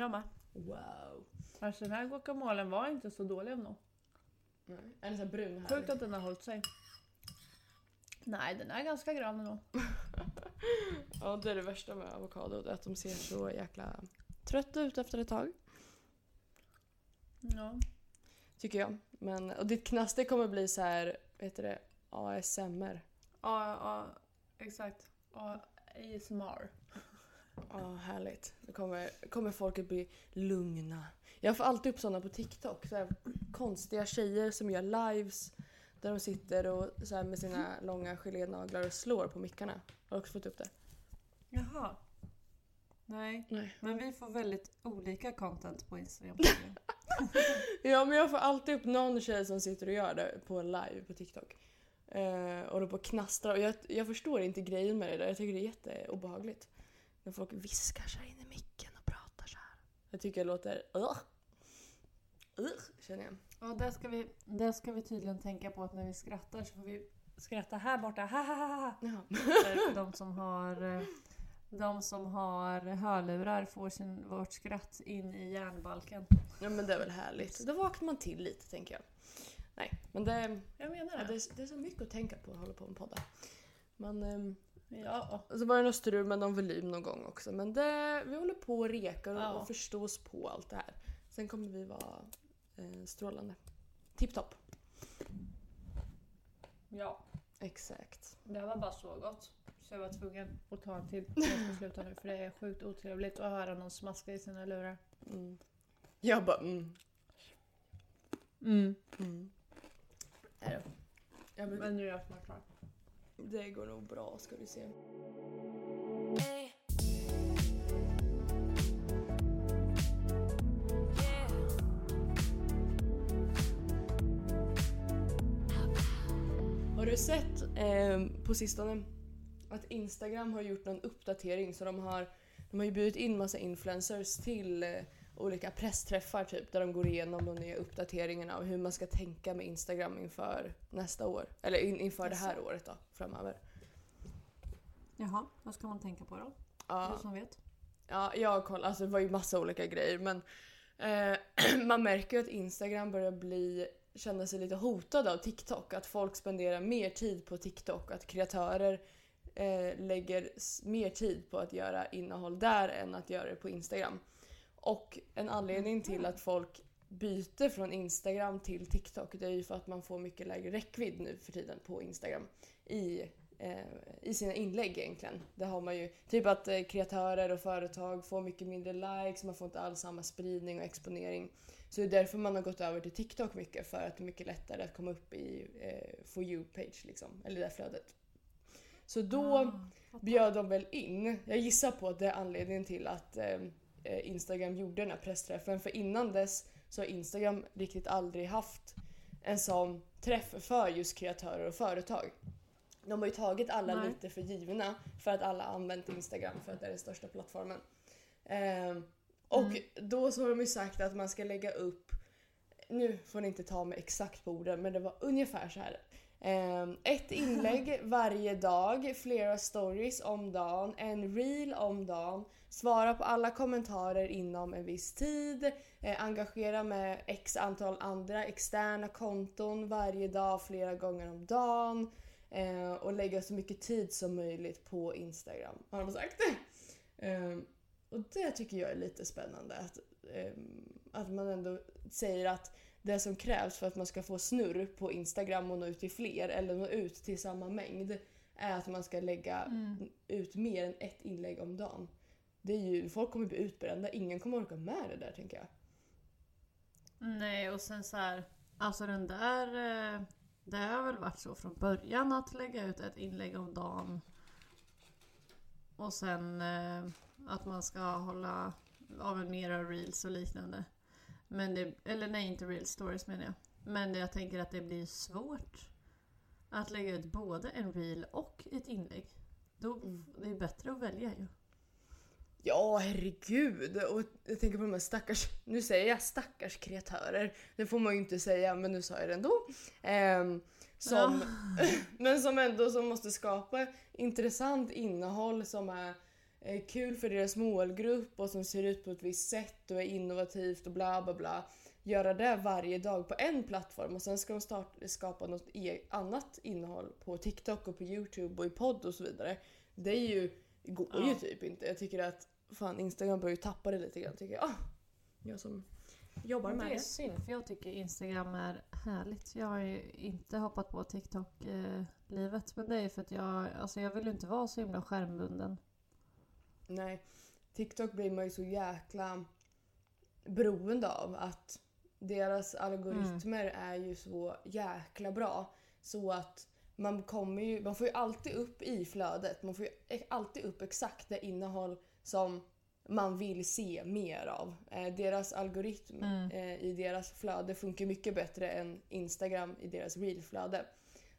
Jag med. Wow. Alltså den här guacamolen var inte så dålig ändå. Nej. Är den så här brun här? Sjukt att den har hållit sig. Nej, den är ganska grön ändå. Ja, det är det värsta med avokado. Att de ser så jäkla trötta ut efter ett tag. Ja. Tycker jag. Men, och ditt knaster kommer bli så här, vad heter det, ASMR. Ja, ja exakt. ASMR. Ja, härligt. Då kommer, kommer folket bli lugna. Jag får alltid upp sådana på TikTok. Så här, konstiga tjejer som gör lives där de sitter och så här, med sina långa gelénaglar och slår på mickarna. Har du också fått upp det? Jaha. Nej, Nej. men vi får väldigt olika content på Instagram. Ja, men jag får alltid upp någon tjej som sitter och gör det på live på TikTok. Eh, och då på knastrar. Och jag, jag förstår inte grejen med det där. Jag tycker det är jätteobehagligt. När folk viskar sig in i micken och pratar så här. Jag tycker det låter... Uh, uh, känner jag. Ja, där ska, vi, där ska vi tydligen tänka på att när vi skrattar så får vi skratta här borta. Ha, ha, ha, ha. Ja. För de som har de som har hörlurar får sin, vårt skratt in i hjärnbalken. ja, men det är väl härligt. Då vaknar man till lite, tänker jag. Nej, men det, Jag menar ja, det. det, är, det är så mycket att tänka på att hålla på med poddar. Men... Ja. Och så var det något strul med någon volym någon gång också. Men det, vi håller på och rekar och, Ja. och förstår oss på allt det här. Sen kommer vi vara eh, strålande. Tipptopp. ja. Exakt. Det var bara så gott. Så jag var tvungen att ta en till. Jag ska sluta nu för det är sjukt otrevligt att höra någon smaska i sina lurar. Mm. Jag bara mm. Mm. mm. Är det. Ja, men Men nu är jag snart klar det går nog bra ska du se. Har du sett eh, på sistone att Instagram har gjort någon uppdatering så de har, de har ju bjudit in massa influencers till eh, olika pressträffar typ där de går igenom de nya uppdateringarna och hur man ska tänka med Instagram inför nästa år. Eller in, inför det här året då, framöver. Jaha, vad ska man tänka på då? Ja. Du som vet. Ja, jag kollat. Alltså det var ju massa olika grejer men eh, man märker ju att Instagram börjar bli känna sig lite hotad av TikTok. Att folk spenderar mer tid på TikTok. Att kreatörer eh, lägger mer tid på att göra innehåll där än att göra det på Instagram. Och en anledning till att folk byter från Instagram till TikTok det är ju för att man får mycket lägre räckvidd nu för tiden på Instagram i, eh, i sina inlägg egentligen. Det har man ju typ att eh, kreatörer och företag får mycket mindre likes, man får inte alls samma spridning och exponering. Så det är därför man har gått över till TikTok mycket för att det är mycket lättare att komma upp i eh, For You-page liksom, eller det där flödet. Så då Ah, bjöd de väl in, jag gissar på att det är anledningen till att eh, Instagram gjorde den här pressträffen. För innan dess så har Instagram riktigt aldrig haft en sån träff för just kreatörer och företag. De har ju tagit alla Nej. lite för givna för att alla använt Instagram för att det är den största plattformen. Ehm, och då så har de ju sagt att man ska lägga upp, nu får ni inte ta mig exakt på orden men det var ungefär så här. Ehm, ett inlägg varje dag, flera stories om dagen, en reel om dagen, svara på alla kommentarer inom en viss tid, eh, engagera med x antal andra externa konton varje dag, flera gånger om dagen eh, och lägga så mycket tid som möjligt på Instagram, har de sagt. Ehm, och det tycker jag är lite spännande. Att, ehm, att man ändå säger att det som krävs för att man ska få snurr på Instagram och nå ut till fler eller nå ut till samma mängd är att man ska lägga ut mer än ett inlägg om dagen. Det är ju, folk kommer bli utbrända, ingen kommer orka med det där tänker jag. Nej, och sen så här, alltså den där, eh, det har väl varit så från början att lägga ut ett inlägg om dagen. Och sen eh, att man ska hålla ja, men mera reels och liknande. Men det, eller nej, inte reels, stories menar jag. Men jag tänker att det blir svårt att lägga ut både en reel och ett inlägg. Då, Mm. Det är bättre att välja ju. Ja, herregud. Och jag tänker på de här stackars, nu säger jag stackars kreatörer. Det får man ju inte säga, men nu sa jag det ändå. Ehm, som, men som ändå som måste skapa intressant innehåll som är eh, kul för deras målgrupp och som ser ut på ett visst sätt och är innovativt och bla bla bla. Göra det varje dag på en plattform och sen ska de starta, skapa något e- annat innehåll på TikTok och på Youtube och i podd och så vidare. Det är ju, det går ju Ja. typ inte. Jag tycker att fan Instagram börjar ju tappa det lite grann tycker jag. Jag som jobbar Det med är det. synd för jag tycker Instagram är härligt. Jag har ju inte hoppat på TikTok-livet. Men det är för att jag, alltså jag vill ju inte vara så himla skärmbunden. Nej. TikTok blir man ju så jäkla beroende av att deras algoritmer är ju så jäkla bra. Så att man kommer ju, man får ju alltid upp i flödet, man får ju e- alltid upp exakt det innehåll som man vill se mer av. Eh, deras algoritm Mm. eh, i deras flöde funkar mycket bättre än Instagram i deras reelflöde.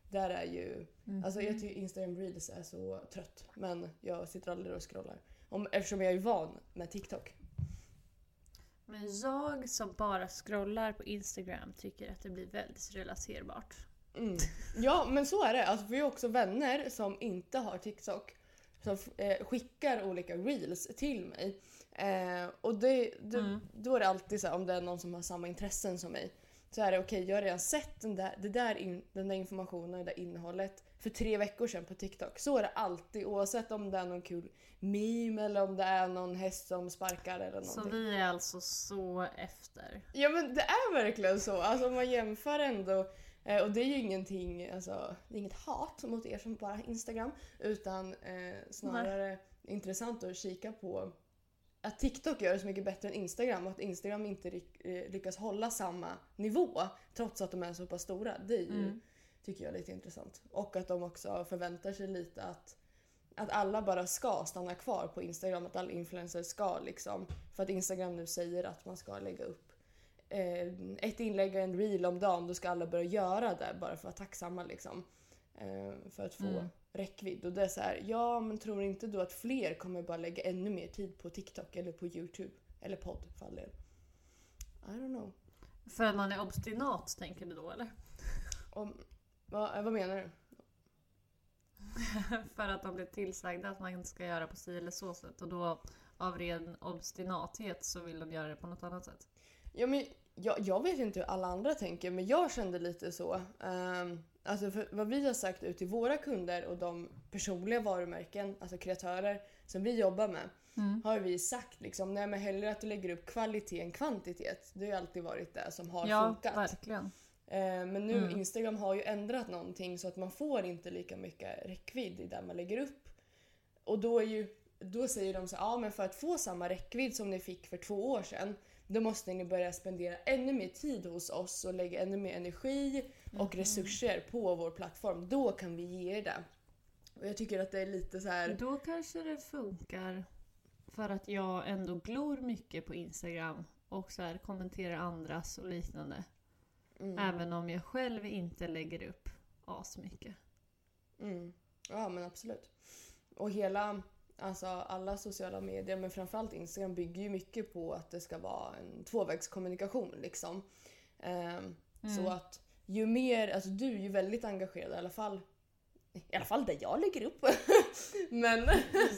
Där är ju, alltså jag tycker Instagram reels är så trött men jag sitter aldrig och scrollar. Om, eftersom jag är van med TikTok. Men jag som bara scrollar på Instagram tycker att det blir väldigt relaterbart. Mm. Ja men så är det. Alltså, vi har också vänner som inte har TikTok. Som eh, skickar olika reels till mig. Eh, och det, det, Mm. då är det alltid så här, om det är någon som har samma intressen som mig. Så är det okej, jag har redan sett den där, det där in, den där informationen, det där innehållet för tre veckor sedan på TikTok. Så är det alltid oavsett om det är någon kul meme eller om det är någon häst som sparkar eller Så någonting. vi är alltså så efter. Ja men det är verkligen så. Alltså om man jämför ändå. Eh, och det är ju ingenting, alltså det är inget hat mot er som bara har Instagram. Utan eh, snarare intressant att kika på att TikTok gör det så mycket bättre än Instagram och att Instagram inte eh, lyckas hålla samma nivå trots att de är så pass stora. Det är ju, Mm. tycker jag är lite intressant. Och att de också förväntar sig lite att, att alla bara ska stanna kvar på Instagram, att alla influencers ska liksom. För att Instagram nu säger att man ska lägga upp ett inlägg och en reel om dagen, då ska alla börja göra det bara för att vara tacksamma liksom. Eh, för att få Mm. räckvidd. Och det är så här, ja men tror inte du att fler kommer bara lägga ännu mer tid på TikTok eller på YouTube? Eller podd för all del. I don't know. För att man är obstinat tänker du då eller? Om, vad, vad menar du? För att de blir tillsagda att man ska göra på si eller så sätt och då av ren obstinathet så vill de göra det på något annat sätt. Ja, men jag, jag vet inte hur alla andra tänker men jag kände lite så. Um, alltså för vad vi har sagt ut till våra kunder och de personliga varumärken, alltså kreatörer som vi jobbar med. Mm. Har vi sagt liksom, nej men hellre att du lägger upp kvalitet än kvantitet. Det har ju alltid varit det som har Ja, funkat. verkligen. Eh, Men nu Mm. Instagram har ju ändrat någonting så att man får inte lika mycket räckvidd i det man lägger upp. Och då, är ju, då säger de så ja men för att få samma räckvidd som ni fick för två år sedan då måste ni börja spendera ännu mer tid hos oss och lägga ännu mer energi och resurser på vår plattform. Då kan vi ge er det. Och jag tycker att det är lite så här... Då kanske det funkar för att jag ändå glor mycket på Instagram och så här kommenterar andras och liknande. Mm, Även om jag själv inte lägger upp asmycket. mm. Ja men absolut. Och hela, alltså alla sociala medier men framförallt Instagram bygger ju mycket på att det ska vara en tvåvägskommunikation liksom. Ehm, Så Mm. att ju mer, alltså du är ju väldigt engagerad i alla fall. I alla fall där jag lägger upp. men,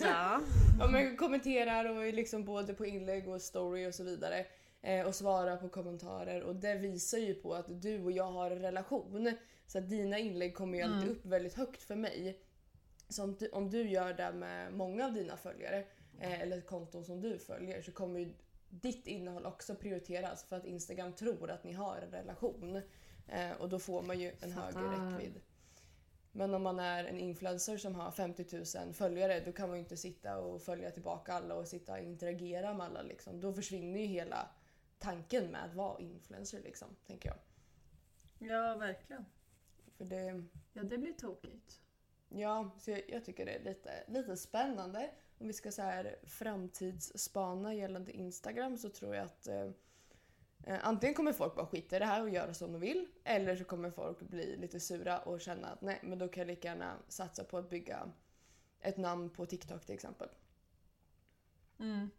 Ja. men kommenterar och liksom både på inlägg och story och så vidare. Eh, och svarar på kommentarer och det visar ju på att du och jag har en relation. Så att dina inlägg kommer ju alltid Mm. upp väldigt högt för mig. Så om du, om du gör det med många av dina följare eh, eller konton som du följer så kommer ju ditt innehåll också prioriteras för att Instagram tror att ni har en relation. Eh, och då får man ju en högre Fattar. räckvidd. Men om man är en influencer som har 50 000 följare då kan man ju inte sitta och följa tillbaka alla och sitta och interagera med alla. Liksom. Då försvinner ju hela tanken med att vara influencer liksom, tänker jag. ja, verkligen. För det, Ja, det blir tokigt ja, så jag, jag tycker det är lite, lite spännande om vi ska så här framtidsspana gällande Instagram så tror jag att eh, eh, antingen kommer folk bara skita i det här och göra som de vill eller så kommer folk bli lite sura och känna att nej men då kan jag lika gärna satsa på att bygga ett namn på TikTok till exempel. Mm.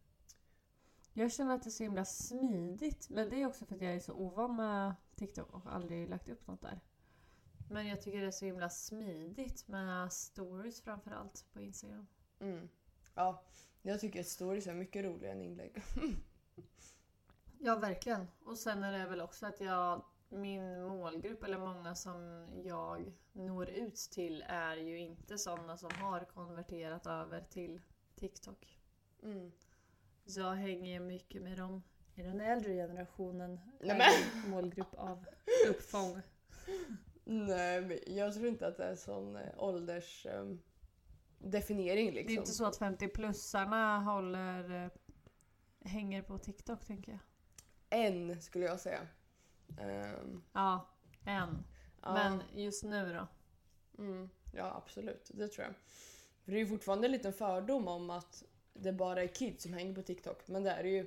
Jag känner att det är så himla smidigt. Men det är också för att jag är så ovan med TikTok och aldrig lagt upp något där. Men jag tycker det är så himla smidigt med stories framförallt på Instagram. Mm. Ja, jag tycker att stories är mycket roligare än inlägg. Ja, verkligen. Och sen är det väl också att jag, min målgrupp, eller många som jag når ut till, är ju inte sådana som har konverterat över till TikTok. Mm. Så jag hänger ju mycket med dem i den äldre generationen. Nej, men- målgrupp av uppfång. Nej, men jag tror inte att det är sån eh, ålders... ehm, liksom. Det är inte så att 50-plussarna håller, eh, hänger på TikTok, tänker jag. En skulle jag säga. Ehm, Ja, en. ja. Men just nu då? Mm, ja, absolut. Det tror jag. För det är ju fortfarande en liten fördom om att det bara är kids som hänger på TikTok. Men det är det ju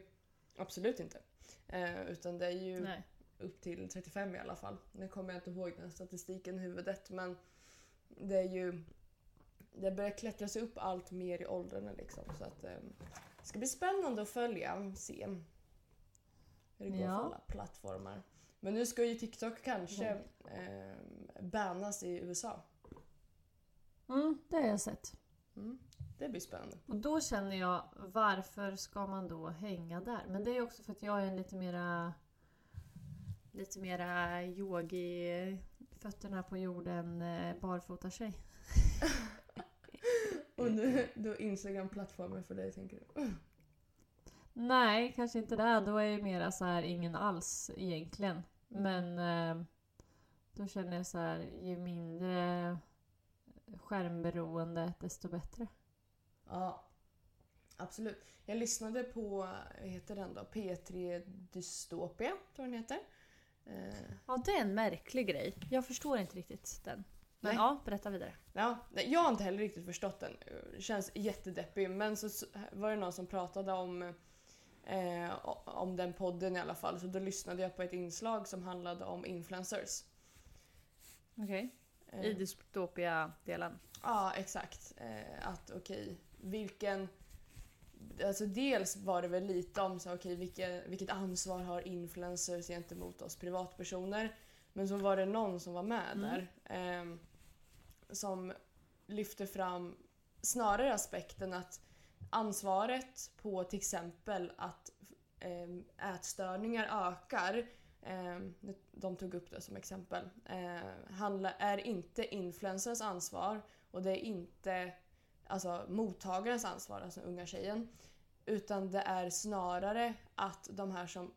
absolut inte. Eh, utan det är ju Nej. Upp till 35 i alla fall. Nu kommer jag inte ihåg den statistiken i huvudet men det är ju... Det börjar klättra sig upp allt mer i åldrarna liksom. Så att, eh, det ska bli spännande att följa, se hur det går Ja. för alla plattformar. Men nu ska ju TikTok kanske eh, bannas i USA. Mm, det har jag sett. Mm, det blir spännande. Och då känner jag, varför ska man då hänga där? Men det är också för att jag är en lite mera lite mera yogi, fötterna på jorden, eh, barfota tjej. Och nu, då Instagram-plattformen för dig tänker du? Nej, kanske inte det. Då är jag mera så här ingen alls egentligen. Men eh, då känner jag så här, ju mindre skärmberoende desto bättre. Ja, absolut. Jag lyssnade på, vad heter den då? P3 Dystopia, tror jag den heter. Ja, det är en märklig grej. Jag förstår inte riktigt den. Men Nej. ja, berätta vidare. ja, jag har inte heller riktigt förstått den. Känns jättedeppig. Men så var det någon som pratade om, eh, om den podden i alla fall. Så då lyssnade jag på ett inslag som handlade om influencers. Okej. Eh, I dystopia-delen. Ja, exakt. Eh, att okej, vilken... Alltså dels var det väl lite om så, okej, vilken, vilket ansvar har influencers gentemot oss privatpersoner. Men så var det någon som var med Mm. där ehm, som lyfte fram snarare aspekten att ansvaret på till exempel att ehm, ätstörningar ökar ehm, de tog upp det som exempel, eh, handla, är inte influencers ansvar och det är inte alltså, mottagarens ansvar, alltså unga tjejen. Utan det är snarare att de här som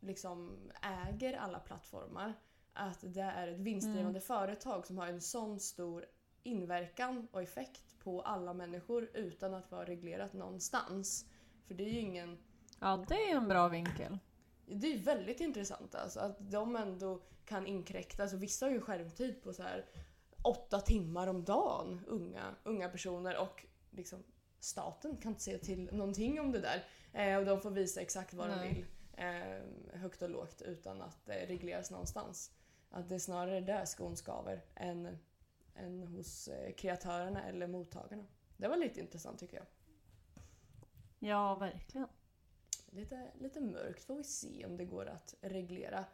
liksom äger alla plattformar, att det är ett vinstdrivande företag som har en sån stor inverkan och effekt på alla människor utan att vara reglerat någonstans. För det är ju ingen Ja, det är en bra vinkel. det är väldigt intressant alltså, att de ändå kan inkräkta. Alltså, vissa har ju skärmtid på så här åtta timmar om dagen, unga, unga personer. Och liksom, staten kan inte säga till någonting om det där. Eh, och de får visa exakt vad de Nej. vill. Eh, högt och lågt utan att det regleras någonstans. Att det är snarare där skon skaver än, än hos eh, kreatörerna eller mottagarna. Det var lite intressant tycker jag. Ja, verkligen. Lite, lite mörkt får vi se om det går att reglera.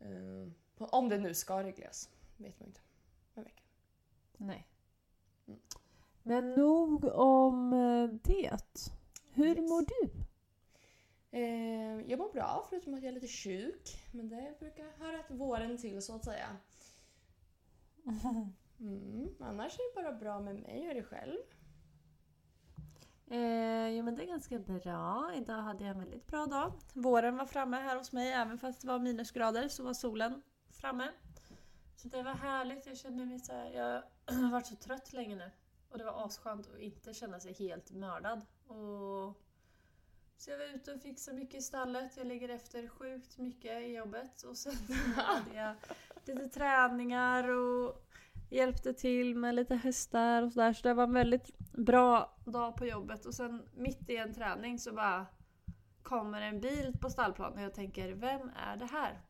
Eh, om det nu ska regleras. Vet man inte. Vem vet? Nej. Mm. Men nog om eh, det. Hur Yes. mår du? Eh, jag mår bra förutom att jag är lite sjuk. Men det brukar höra till våren till så att säga. Mm, annars är det bara bra med mig. Hur är det själv? Eh, jo men det är ganska bra. Idag hade jag en väldigt bra dag. Våren var framme här hos mig. Även fast det var minusgrader så var solen framme. Så det var härligt. Jag kände mig så här, Jag har varit så trött länge nu. Och det var asskönt att inte känna sig helt mördad. Och så jag var ute och fixade mycket i stallet. Jag ligger efter sjukt mycket i jobbet. Och sen hade jag lite träningar och hjälpte till med lite hästar och sådär. Så det var en väldigt bra dag på jobbet. Och sen mitt i en träning så bara kommer en bil på stallplanen och jag tänker, vem är det här?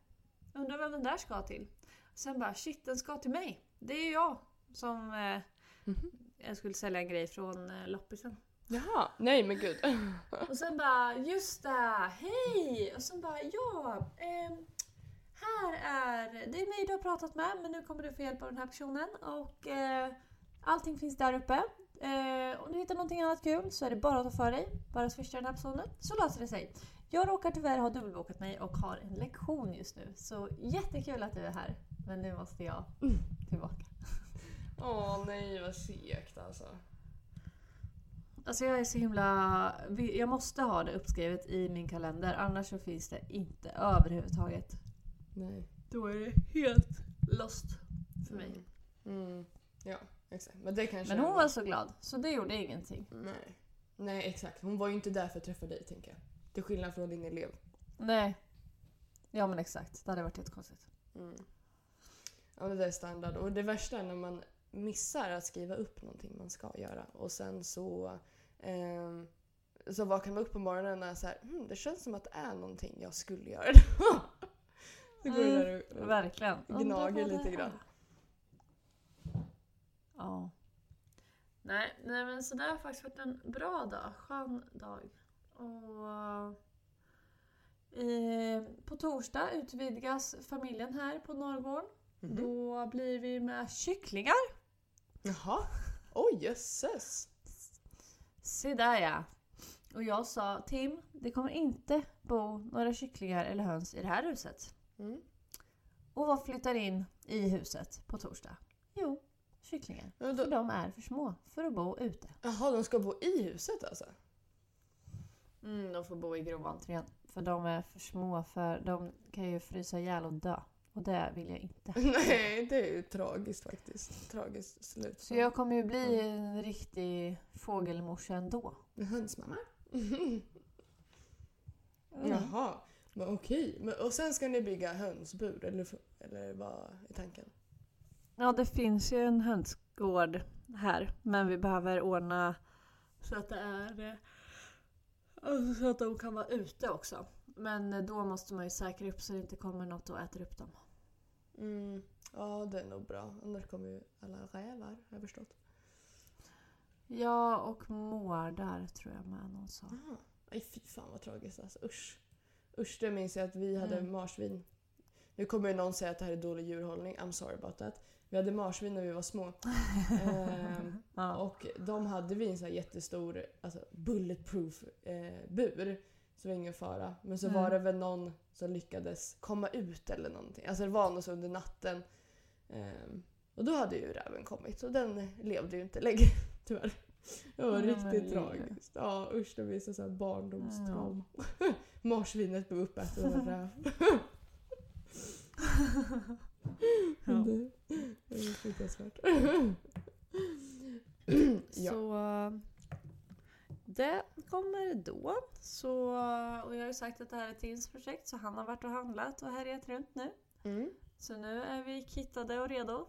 Undrar vem den där ska till? Sen bara, shit den ska till mig. Det är ju jag som eh, Mhm. jag skulle sälja en grej från eh, loppisen. Jaha, nej men gud. Och sen bara, just det, hej! Och sen bara, ja, ehm, här är, det är mig du har pratat med men nu kommer du få hjälp av den här personen och eh, allting finns där uppe. Eh, om du hittar någonting annat kul så är det bara att ta för dig, bara swisha den här personen så löser det sig. Jag råkar tyvärr ha dubbelbokat mig och har en lektion just nu så jättekul att du är här men nu måste jag tillbaka. Åh nej vad segt alltså. Alltså jag är så himla... Jag måste ha det uppskrivet i min kalender annars så finns det inte överhuvudtaget. Nej. Då är det helt lost för mig. Mm. Ja, exakt. Men det kanske Men hon var så glad så det gjorde ingenting. Nej. Nej exakt, hon var ju inte där för att träffa dig tänker jag. Till skillnad från din elev. Nej. Ja men exakt, det hade varit jättekonstigt. Mm. Ja det där är standard. Och det värsta är när man missar att skriva upp någonting man ska göra. Och sen så, ehm, så vaknar man upp på morgonen och så här, hm, det känns som att det är någonting jag skulle göra. det går Mm, där och, Verkligen. gnager lite det grann. Ja. Nej, nej men så det har faktiskt varit en bra dag, skön dag. Och eh, på torsdag utvidgas familjen här på Norrgården. Mhm. Då blir vi med kycklingar. Jaha. Oj jösses. Se där ja. Och jag sa Tim, det kommer inte bo några kycklingar eller höns i det här huset. Mm. Och vad flyttar in i huset på torsdag? Jo, kycklingar. Ja, För då, de är för små för att bo ute. jaha, de ska bo i huset alltså? Mm, de får bo i groventrén. För de är för små för de kan ju frysa ihjäl och dö. Och det vill jag inte. Nej, det är ju tragiskt faktiskt. Tragiskt slut. Så jag kommer ju bli en riktig fågelmorsa ändå. En hönsmamma? Mm. Jaha. Men okej. Men, och sen ska ni bygga hönsbur, eller, eller vad är tanken? Ja, det finns ju en hönsgård här. Men vi behöver ordna så att det är... eh, alltså Så att de kan vara ute också. Men då måste man ju säkra upp så det inte kommer något och äter upp dem. Mm. Ja, det är nog bra. Annars kommer ju alla rävar, har jag förstått. Ja, och mårdar tror jag med någon sa. Aha. Nej, fy fan vad tragiskt alltså. Usch. Usch, det minns jag att vi hade Mm. marsvin. Nu kommer ju någon säga att det här är dålig djurhållning. I'm sorry about that. Vi hade marsvin när vi var små. Ehm, Ja. Och de hade vi en sån här jättestor alltså bulletproof eh, bur. Så det var ingen fara. Men så Mm. var det väl någon som lyckades komma ut eller någonting. Alltså det var något under natten. Ehm, och då hade ju räven kommit och den levde ju inte längre tyvärr. Det var Ja, riktigt tragiskt. Ja usch det blir så här barndomstrauma. Marsvinet blev uppätet av en räv. Ja. Det, det är fruktansvärt. ja. Så det kommer då. Så, och jag har ju sagt att det här är Tims projekt så han har varit och handlat och härjat runt nu. Mm. Så nu är vi kittade och redo.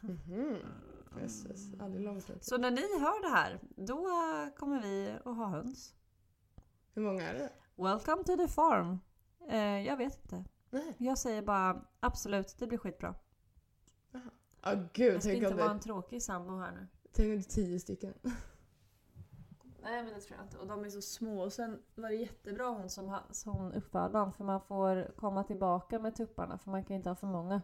Mhm. Jösses, aldrig långtråkigt. Så när ni hör det här, då kommer vi att ha höns. Hur många är det? Welcome to the farm. Eh, jag vet inte. Nej. Jag säger bara absolut, det blir skitbra. Ja gud, Jag ska inte vara det, en tråkig sambo här nu. tänk om det är tio stycken. Nej men det tror jag inte. Och de är så små. Och sen var det jättebra hon som, som uppfödde dem. För man får komma tillbaka med tupparna. För man kan inte ha för många.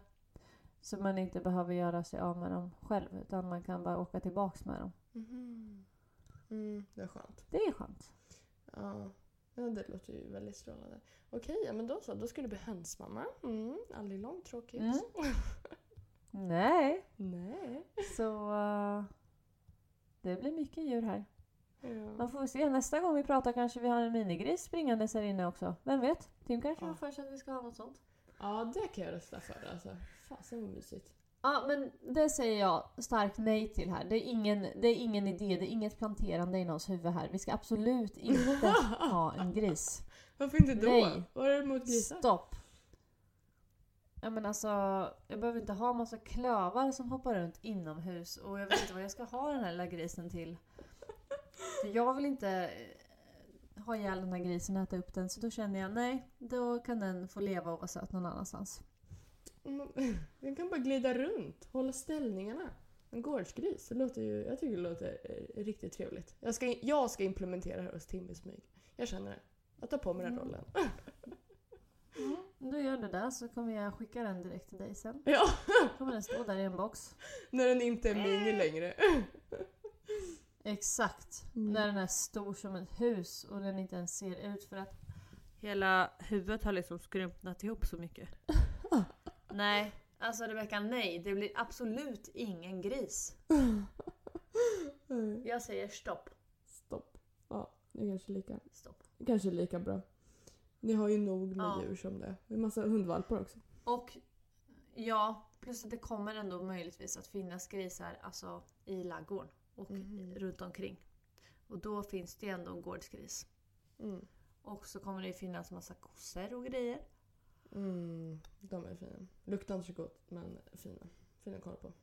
Så man inte behöver göra sig av med dem själv. Utan man kan bara åka tillbaks med dem. Mhm. Mm, det är skönt. Det är skönt. Ja. ja, det låter ju väldigt strålande. Okej, ja, men då så. Då ska det bli hönsmamma. Mm, aldrig långtråkigt. Mm. Nej. Nej. Så eh, det blir mycket djur här. Ja. Man får se. Nästa gång vi pratar kanske vi har en minigris springandes här inne också. Vem vet? Tim kanske Ja. har för sig att vi ska ha något sånt. ja, det kan jag rösta för alltså. Fasen vad mysigt. Ja, men det säger jag starkt nej till här. Det är, ingen, det är ingen idé, det är inget planterande i någons huvud här. Vi ska absolut inte ha en gris. Varför inte då? Nej. Vad är det emot grisar? Stopp! Ja men alltså, jag behöver inte ha massa klövar som hoppar runt inomhus och jag vet inte vad jag ska ha den här lilla grisen till. Jag vill inte eh, ha ihjäl den här grisen och äta upp den så då känner jag nej, då kan den få leva och vara söt någon annanstans. Mm, Den kan bara glida runt, hålla ställningarna. En gårdsgris, det låter ju, jag tycker det låter eh, riktigt trevligt. Jag ska, jag ska implementera det här hos Tim i smyg. Jag känner det. Jag tar på mig den Mm. rollen. Om du gör det där så kommer jag skicka den direkt till dig sen. Ja, kommer den stå där i en box. när den inte är mini längre. Exakt. Mm. När den är stor som ett hus och den inte ens ser ut för att hela huvudet har liksom skrumpnat ihop så mycket. nej, alltså Rebecka nej. Det blir absolut ingen gris. Jag säger stopp. Stopp. Ja, det är kanske lika, Stopp. kanske lika bra. Ni har ju nog med Ja. djur som det. Det är massa hundvalpar också. Och ja, plus att det kommer ändå möjligtvis att finnas grisar alltså, i laggården och Mm. runt omkring. Och då finns det ändå en gårdsgris. Mm. Och så kommer det finnas massa kossor och grejer. Mm, de är fina. Luktar inte så gott, men fina. Fina att kolla på.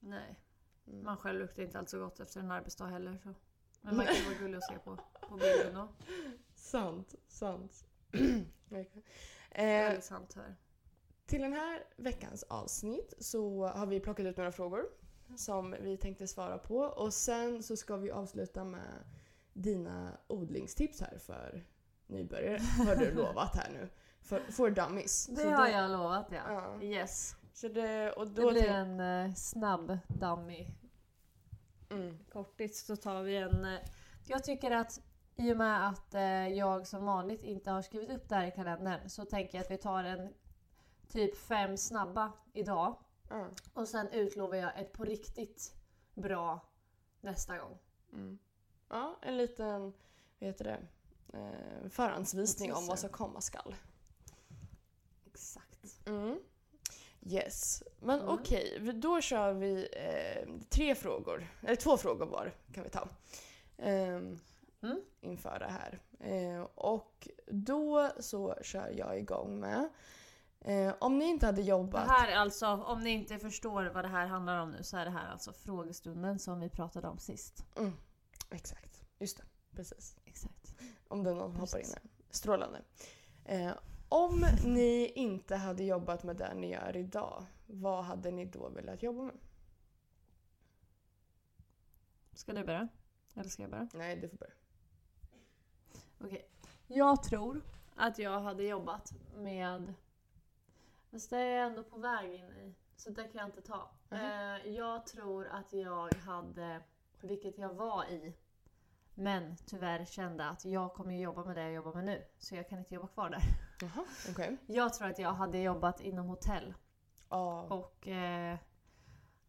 Nej, Mm. man själv luktar inte alls så gott efter en arbetsdag heller. Så. Men man kan vara gullig att se på, på bilden då. Sant, sant. Verkligen. eh, sant här. till den här veckans avsnitt så har vi plockat ut några frågor som vi tänkte svara på och sen så ska vi avsluta med dina odlingstips här för nybörjare har du lovat här nu. För, for dummies. Det Så har då- jag lovat ja. Ja. Yes. Så det, och Det då blir tänk- en eh, snabb dummy mm, kortligt så tar vi en... eh, Jag tycker att i och med att eh, jag som vanligt inte har skrivit upp det här i kalendern så tänker jag att vi tar en typ fem snabba idag. Ja, Och sen utlovar jag ett på riktigt bra nästa gång. mm. ja, en liten vad heter det, eh, förhandsvisning om vad som komma skall. Exakt. Mm. Yes, men Mm. okej, vi- då kör vi eh, tre frågor, eller två frågor var kan vi ta. ehm, Mm. Inför det här. Eh, och då så kör jag igång med, eh, om ni inte hade Det jobbat... här är alltså, om ni inte förstår vad det här handlar om nu så är det här alltså frågestunden som vi pratade om sist. Mm, exakt, just det, precis. Exakt. Om det någon som hoppar in Precis. här. Strålande. Eh, om ni inte hade jobbat med det ni gör idag, vad hade ni då velat jobba med? Ska du börja? Eller ska jag börja? Nej, du får börja. Okej. Jag tror att jag hade jobbat med... Fast det är jag ändå på väg in i. Så det kan jag inte ta. Eh, jag tror att jag hade, vilket jag var i, men tyvärr kände att jag kommer jobba med det jag jobbar med nu. Så jag kan inte jobba kvar där. Jaha, okej. Jag tror att jag hade jobbat inom hotell. Ja. Och, eh,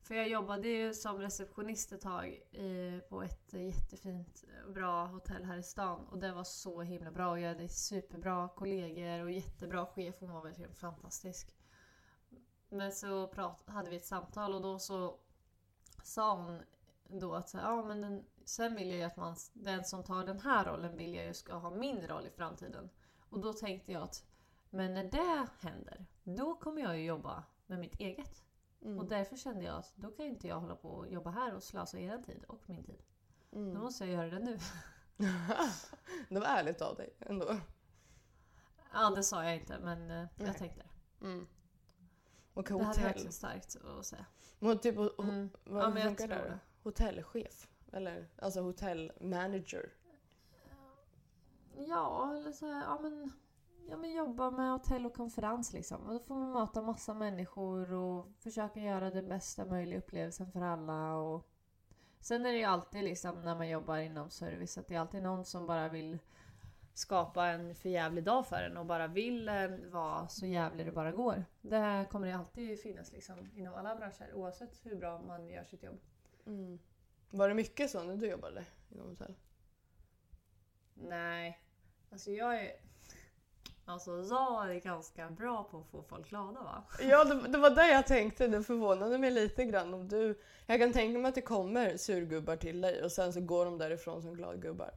för jag jobbade ju som receptionist ett tag i, på ett jättefint bra hotell här i stan. Och det var så himla bra. Och jag hade superbra kollegor och jättebra chef. Hon var verkligen fantastisk. Men så prat, hade vi ett samtal och då så sa hon då att så, här, ja, men den, sen vill jag ju att man, den som tar den här rollen vill jag ju ska ha min roll i framtiden. Och då tänkte jag att men när det händer, då kommer jag ju jobba med mitt eget. Mm. Och därför kände jag att då kan inte jag hålla på och jobba här och slösa er tid och min tid. Mm. Då måste jag göra det nu. det var ärligt av dig ändå. Ja, det sa jag inte men eh, Nej. jag tänkte det. Mm. Och Det hade hotell. verkligen starkt att säga. Och typ, ho- Mm. vad Ja, men funkar det? det. Hotellchef? Eller alltså hotellmanager? Ja, eller så här, ja men, ja men jobba med hotell och konferens liksom. Och då får man möta massa människor och försöka göra den bästa möjliga upplevelsen för alla. Och... Sen är det ju alltid liksom när man jobbar inom service att det är alltid någon som bara vill skapa en för jävlig dag för en och bara vill eh, vara så jävlig det bara går. Det kommer det alltid finnas liksom inom alla branscher oavsett hur bra man gör sitt jobb. Mm. Var det mycket så när du jobbade inom hotell? Nej, alltså jag är... Alltså jag är ganska bra på att få folk glada va? Ja, det, det var det jag tänkte. Det förvånade mig lite grann om du... Jag kan tänka mig att det kommer surgubbar till dig och sen så går de därifrån som gladgubbar.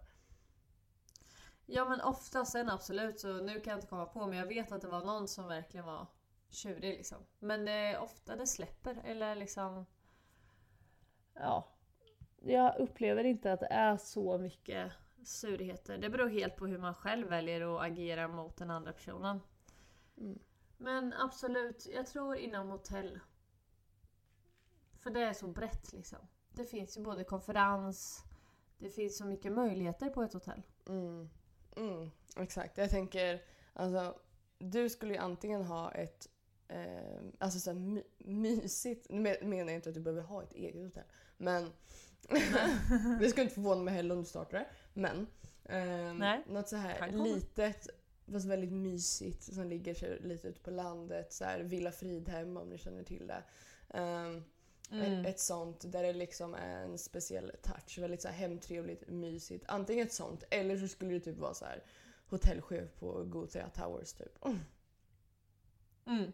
Ja men ofta sen absolut så nu kan jag inte komma på men jag vet att det var någon som verkligen var tjurig liksom. Men det är ofta det släpper eller liksom... Ja. Jag upplever inte att det är så mycket surigheter. Det beror helt på hur man själv väljer att agera mot den andra personen. Mm. Men absolut, jag tror inom hotell. För det är så brett liksom. Det finns ju både konferens, det finns så mycket möjligheter på ett hotell. Mm. Mm. Exakt. Jag tänker, alltså, du skulle ju antingen ha ett eh, alltså så my, mysigt, nu men- menar jag inte att du behöver ha ett eget hotell, men det skulle inte förvåna mig heller om du startar det. Men eh, Nej. något så här litet fast väldigt mysigt som ligger lite ute på landet. Så här, Villa Fridhem om ni känner till det. Um, Mm. ett, sånt där det liksom är en speciell touch. Väldigt så här hemtrevligt, mysigt. Antingen ett sånt eller så skulle det typ vara så här hotellchef på Gothia Towers typ. Mm.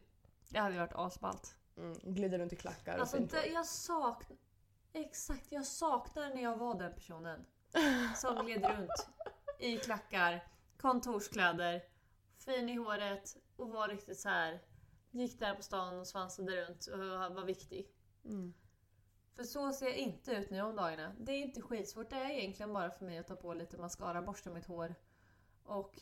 Det hade varit asballt. Mm, glider runt i klackar och Alltså fint det, jag saknar... Exakt, jag saknar när jag var den personen. Som gled runt i klackar, kontorskläder, fin i håret och var riktigt så här. Gick där på stan och svansade runt och var viktig. Mm. För så ser jag inte ut nu om dagarna. Det är inte skitsvårt. Det är egentligen bara för mig att ta på lite mascara, borsta mitt hår. Och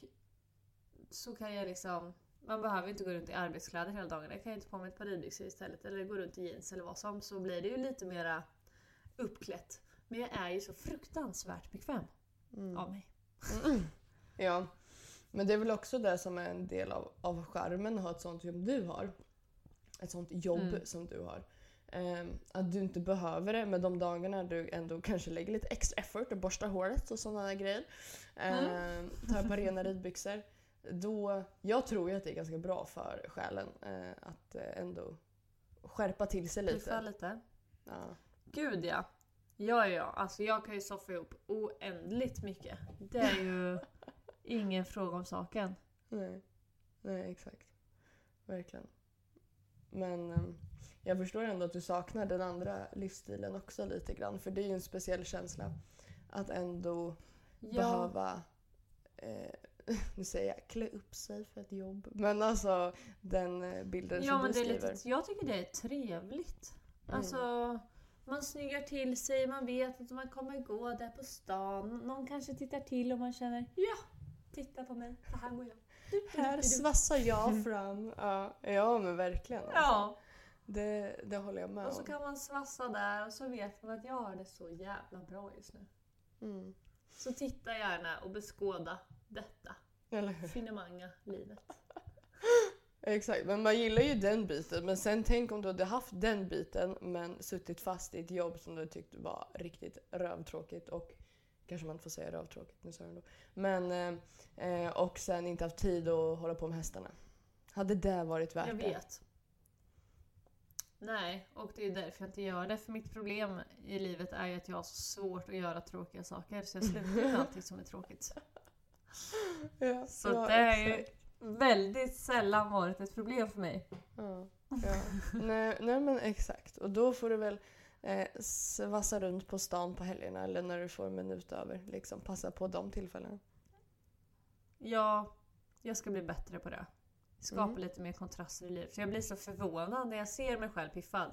så kan jag liksom... Man behöver inte gå runt i arbetskläder hela dagen. Jag kan ju ta på mig ett par ridbyxor istället. Eller gå runt i jeans eller vad som. Så blir det ju lite mera uppklätt. Men jag är ju så fruktansvärt bekväm Mm. av mig. Mm. Ja. Men det är väl också det som är en del av, av charmen att ha ett sånt jobb du har. Ett sånt jobb Mm. som du har. Ehm, att du inte behöver det, men de dagarna du ändå kanske lägger lite extra effort och borstar håret och sådana grejer. Um, tar ett par rena ridbyxor. Då, jag tror ju att det är ganska bra för själen eh, att eh, ändå skärpa till sig lite. lite. Ja. Gud ja. Ja, ja. Alltså jag kan ju soffa ihop oändligt mycket. Det är ju ingen fråga om saken. Nej. Nej, exakt. Verkligen. Men ehm, jag förstår ändå att du saknar den andra livsstilen också lite grann. För det är ju en speciell känsla. Att ändå Ja, behöva, eh, nu säger jag klä upp sig för ett jobb. Men alltså den eh, bilden ja som men du det är skriver. lite, jag tycker det är trevligt. Mm. Alltså, man snyggar till sig, man vet att man kommer gå där på stan. Någon kanske tittar till och man känner ja, titta på mig, så här går jag. Här svassar jag fram. Ja, ja men verkligen. Alltså. Ja, Det, det håller jag med och så om. kan man svassa där och så vet man att jag har det så jävla bra just nu. Mm. Så titta gärna och beskåda detta Eller hur? finemanga livet. Exakt, men man gillar ju den biten. Men sen tänk om du hade haft den biten men suttit fast i ett jobb som du tyckte var riktigt rövtråkigt och kanske man inte får säga rövtråkigt, nu sa jag ändå. Men eh, och sen inte haft tid att hålla på med hästarna. Hade det varit värt Jag det? vet. Nej, och det är därför jag inte gör det. För mitt problem i livet är ju att jag har så svårt att göra tråkiga saker. Så jag slutar med allting som är tråkigt. Ja, Så ja, det är ju. Väldigt sällan varit ett problem för mig. Ja, ja. nej, nej men exakt. Och då får du väl eh, svassa runt på stan på helgerna eller när du får en minut över. Liksom, passa på de tillfällena. Ja, jag ska bli bättre på det. Skapa Mm. lite mer kontraster i livet. För jag blir så förvånad när jag ser mig själv piffad.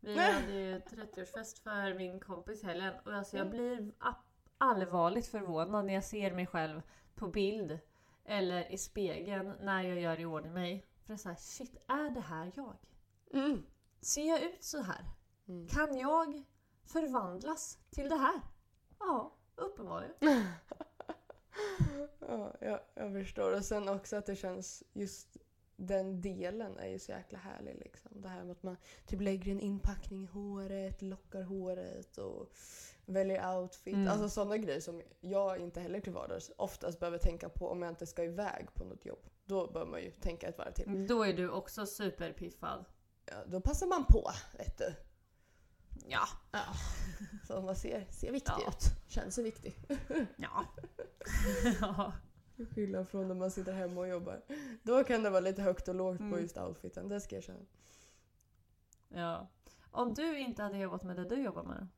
Vi hade ju 30-årsfest för min kompis helgen och alltså jag blir a- allvarligt förvånad när jag ser mig själv på bild eller i spegeln när jag gör i ordning mig. För det är såhär, shit, är det här jag? Mm. Ser jag ut så här? Mm. Kan jag förvandlas till det här? Ja, uppenbarligen. Ja, jag, jag förstår. Och sen också att det känns just den delen är ju så jäkla härlig. Liksom. Det här med att man typ lägger en inpackning i håret, lockar håret och väljer outfit. Mm. Alltså sådana grejer som jag inte heller till vardags oftast behöver tänka på om jag inte ska iväg på något jobb. Då bör man ju tänka ett varv till. Då är du också superpiffad. Ja, då passar man på, vet du. Ja. Ja. Så man ser, ser viktig Ja. ut. Känns sig viktig. Ja. ja. Skillnad från när man sitter hemma och jobbar. Då kan det vara lite högt och lågt på Mm. just outfiten, det ska jag känna. Ja. Om du inte hade jobbat med det du jobbar med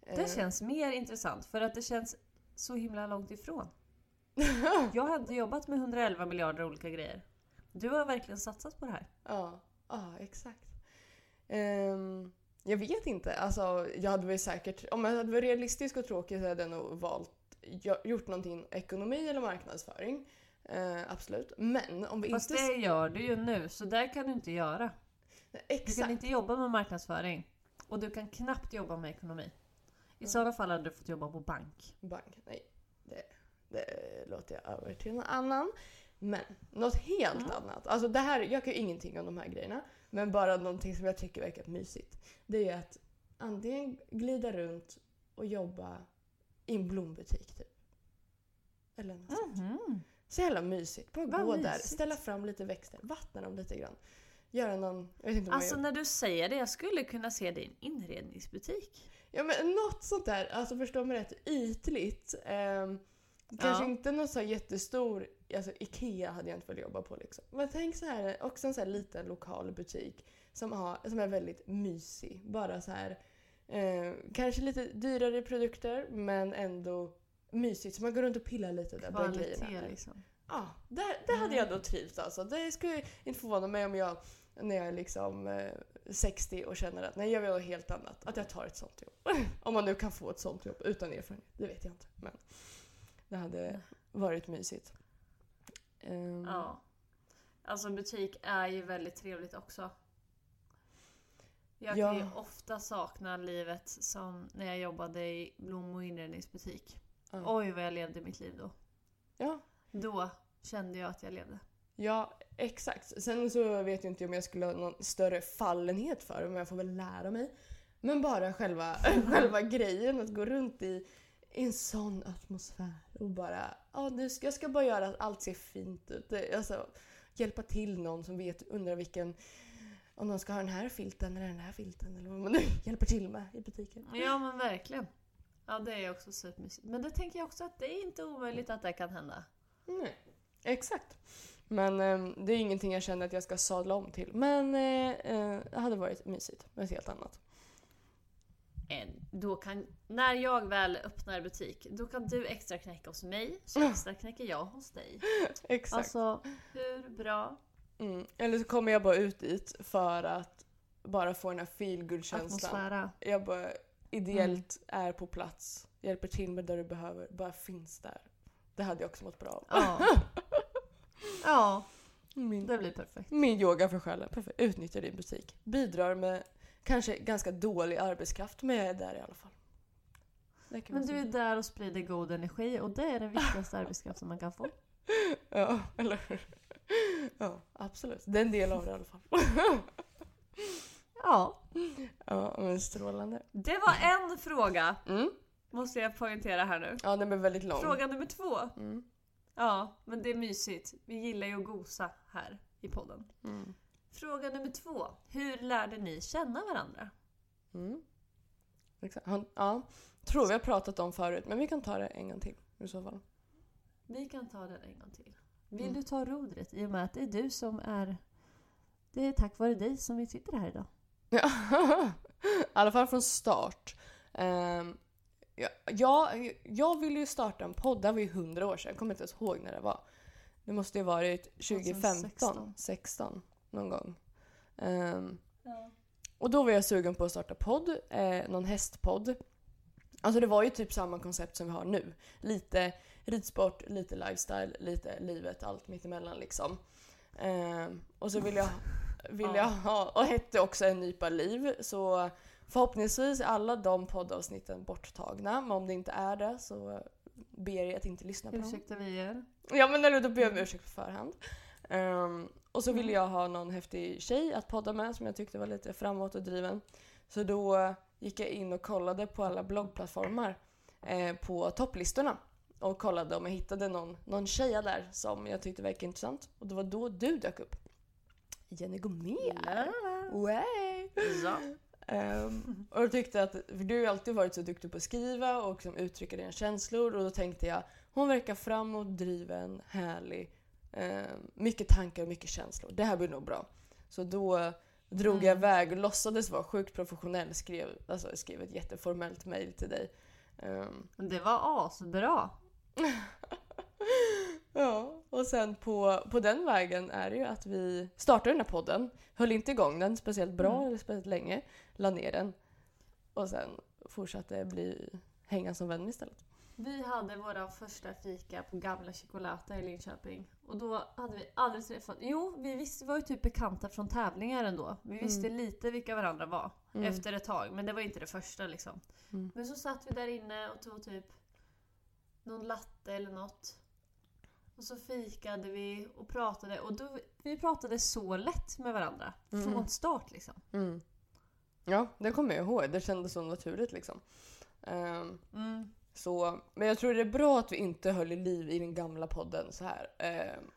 Det Eh, känns mer intressant för att det känns så himla långt ifrån. Jag inte jobbat med 111 miljarder olika grejer. Du har verkligen satsat på det här. Ja, ja exakt. Ehm, jag vet inte. Alltså, jag hade väl säkert, om jag hade varit realistisk och tråkig så hade jag nog valt gjort någonting ekonomi eller marknadsföring. Eh, absolut. Men om vi Fast inte... det gör du ju nu, så där kan du inte göra. Du Exakt. kan inte jobba med marknadsföring. Och du kan knappt jobba med ekonomi. I sådana fall hade du fått jobba på bank. Bank. Nej, det, det låter jag över till någon annan. Men något helt Mm. annat. Alltså det här, jag kan ju ingenting om de här grejerna. Men bara någonting som jag tycker verkar mysigt. Det är att antingen glida runt och jobba i en blombutik typ. Eller något sånt. Mhm. Så jävla mysigt. Bara Vad gå där, mysigt. ställa fram lite växter, vattna dem lite grann. Göra någon, jag vet inte vad Alltså när du säger det, jag skulle kunna se det i en inredningsbutik. Ja men något sånt där, alltså förstå mig rätt, ytligt. Ehm, kanske Ja. inte något så jättestor, alltså IKEA hade jag inte velat jobba på liksom. Men tänk så här, också en så här liten lokal butik som, har, som är väldigt mysig. Bara så här, eh, kanske lite dyrare produkter men ändå mysigt. Så man går runt och pillar lite där bland grejerna. Liksom. Ja, där, där hade jag då trivts alltså. Det skulle inte förvåna mig om jag, när jag är liksom eh, 60 och känner att nej jag vill ha helt annat, att jag tar ett sånt jobb. om man nu kan få ett sånt jobb utan erfarenhet, det vet jag inte. Men det hade varit mysigt. Ehm, Ja. Alltså butik är ju väldigt trevligt också. Jag Ja. kan ju ofta sakna livet som när jag jobbade i blom och inredningsbutik. ja. Oj vad jag levde mitt liv då. Ja, Då kände jag att jag levde. ja, exakt. Sen så vet jag inte om jag skulle ha någon större fallenhet för det, men jag får väl lära mig. Men bara själva, själva grejen att gå runt i, i en sån atmosfär och bara, ja nu ska, jag ska bara göra att allt ser fint ut. Alltså, hjälpa till någon som vet, undrar vilken, om de ska ha den här filten eller den här filten eller vad man nu hjälper till med i butiken. Ja men verkligen. Ja det är också supermysigt. Men det tänker jag också att det är inte omöjligt att det kan hända. Nej, exakt. Men eh, det är ingenting jag känner att jag ska sadla om till. Men eh, eh, det hade varit mysigt med ett helt annat. Då kan, när jag väl öppnar butik, då kan du extra knäcka hos mig, så extra knäcker jag hos dig. Exakt. Alltså, hur bra? Mm. Eller så kommer jag bara ut dit för att bara få den här feelgood-känslan. Jag bara ideellt är på plats, hjälper till med det du behöver, bara finns där. Det hade jag också mått bra av. Ja. ja, Min, det blir perfekt. min yoga för själen. Perfekt. Utnyttja din butik. Bidrar med kanske ganska dålig arbetskraft, men jag är där i alla fall. Men du är där och sprider god energi och det är den viktigaste arbetskraften man kan få. Ja, eller? Ja, absolut. Det är en del av det i alla fall. Ja, Ja, men strålande. det var en fråga. Mm. Måste jag poängtera här nu. Ja, den blev väldigt lång. Fråga nummer två. Mm. Ja, men det är mysigt. Vi gillar ju att gosa här i podden. Mm. Fråga nummer två. Hur lärde ni känna varandra? Mm. Exakt. Han, ja, tror vi har pratat om förut, men vi kan ta det en gång till i så fall. Vi kan ta den en gång till. Vill Mm. du ta rodret i och med att det är du som är... Det är tack vare dig som vi sitter här idag. Ja. I alla fall från start. Um, ja, jag, jag ville ju starta en podd, det var ju hundra år sedan, jag kommer inte ens ihåg när det var. Det måste ju varit 2015, 2016. 16 någon gång. Ehm, Och då var jag sugen på att starta podd, eh, någon hästpodd. Alltså det var ju typ samma koncept som vi har nu. Lite ridsport, lite lifestyle, lite livet, allt mittemellan liksom. Ehm, och så vill jag, vill Ja. jag ha, och hette också En nypa liv. Så förhoppningsvis är alla de poddavsnitten borttagna. Men om det inte är det så ber jag att inte lyssna på dem. Ursäkta vi er. Ja men eller då ber jag om ursäkt på förhand. Ehm, och så ville jag ha någon häftig tjej att podda med som jag tyckte var lite framåt och driven. Så då gick jag in och kollade på alla bloggplattformar eh, på topplistorna. Och kollade om jag hittade någon, någon tjeja där som jag tyckte verkade intressant. Och det var då du dök upp. Jenny Gomér! Way. Ja. Ehm, och jag tyckte att, för du har alltid varit så duktig på att skriva och liksom uttrycka dina känslor och då tänkte jag hon verkar framåt, driven, härlig, ehm, mycket tankar och mycket känslor. Det här blir nog bra. Så då drog jag Mm. iväg och låtsades vara sjukt professionell, skrev, alltså, skrev ett jätteformellt mail till dig. Ehm, Det var asbra. ja, Och sen på, på den vägen är det ju att vi startade den här podden, höll inte igång den speciellt bra Mm. eller speciellt länge, la ner den och sen fortsatte bli hänga som vän istället. Vi hade våra första fika på gamla Chocolata i Linköping. Och då hade vi aldrig träffat... Jo, vi visste, var ju typ bekanta från tävlingar ändå. Vi visste lite vilka varandra var Mm. efter ett tag. Men det var inte det första liksom. Mm. Men så satt vi där inne och tog typ någon latte eller något. Och så fikade vi och pratade. Och då, vi pratade så lätt med varandra. Mm. Från start liksom. Mm. Ja, det kommer jag ihåg. Det kändes så naturligt liksom. Ehm, Mm. så, men jag tror det är bra att vi inte höll i liv i den gamla podden så här. ehm,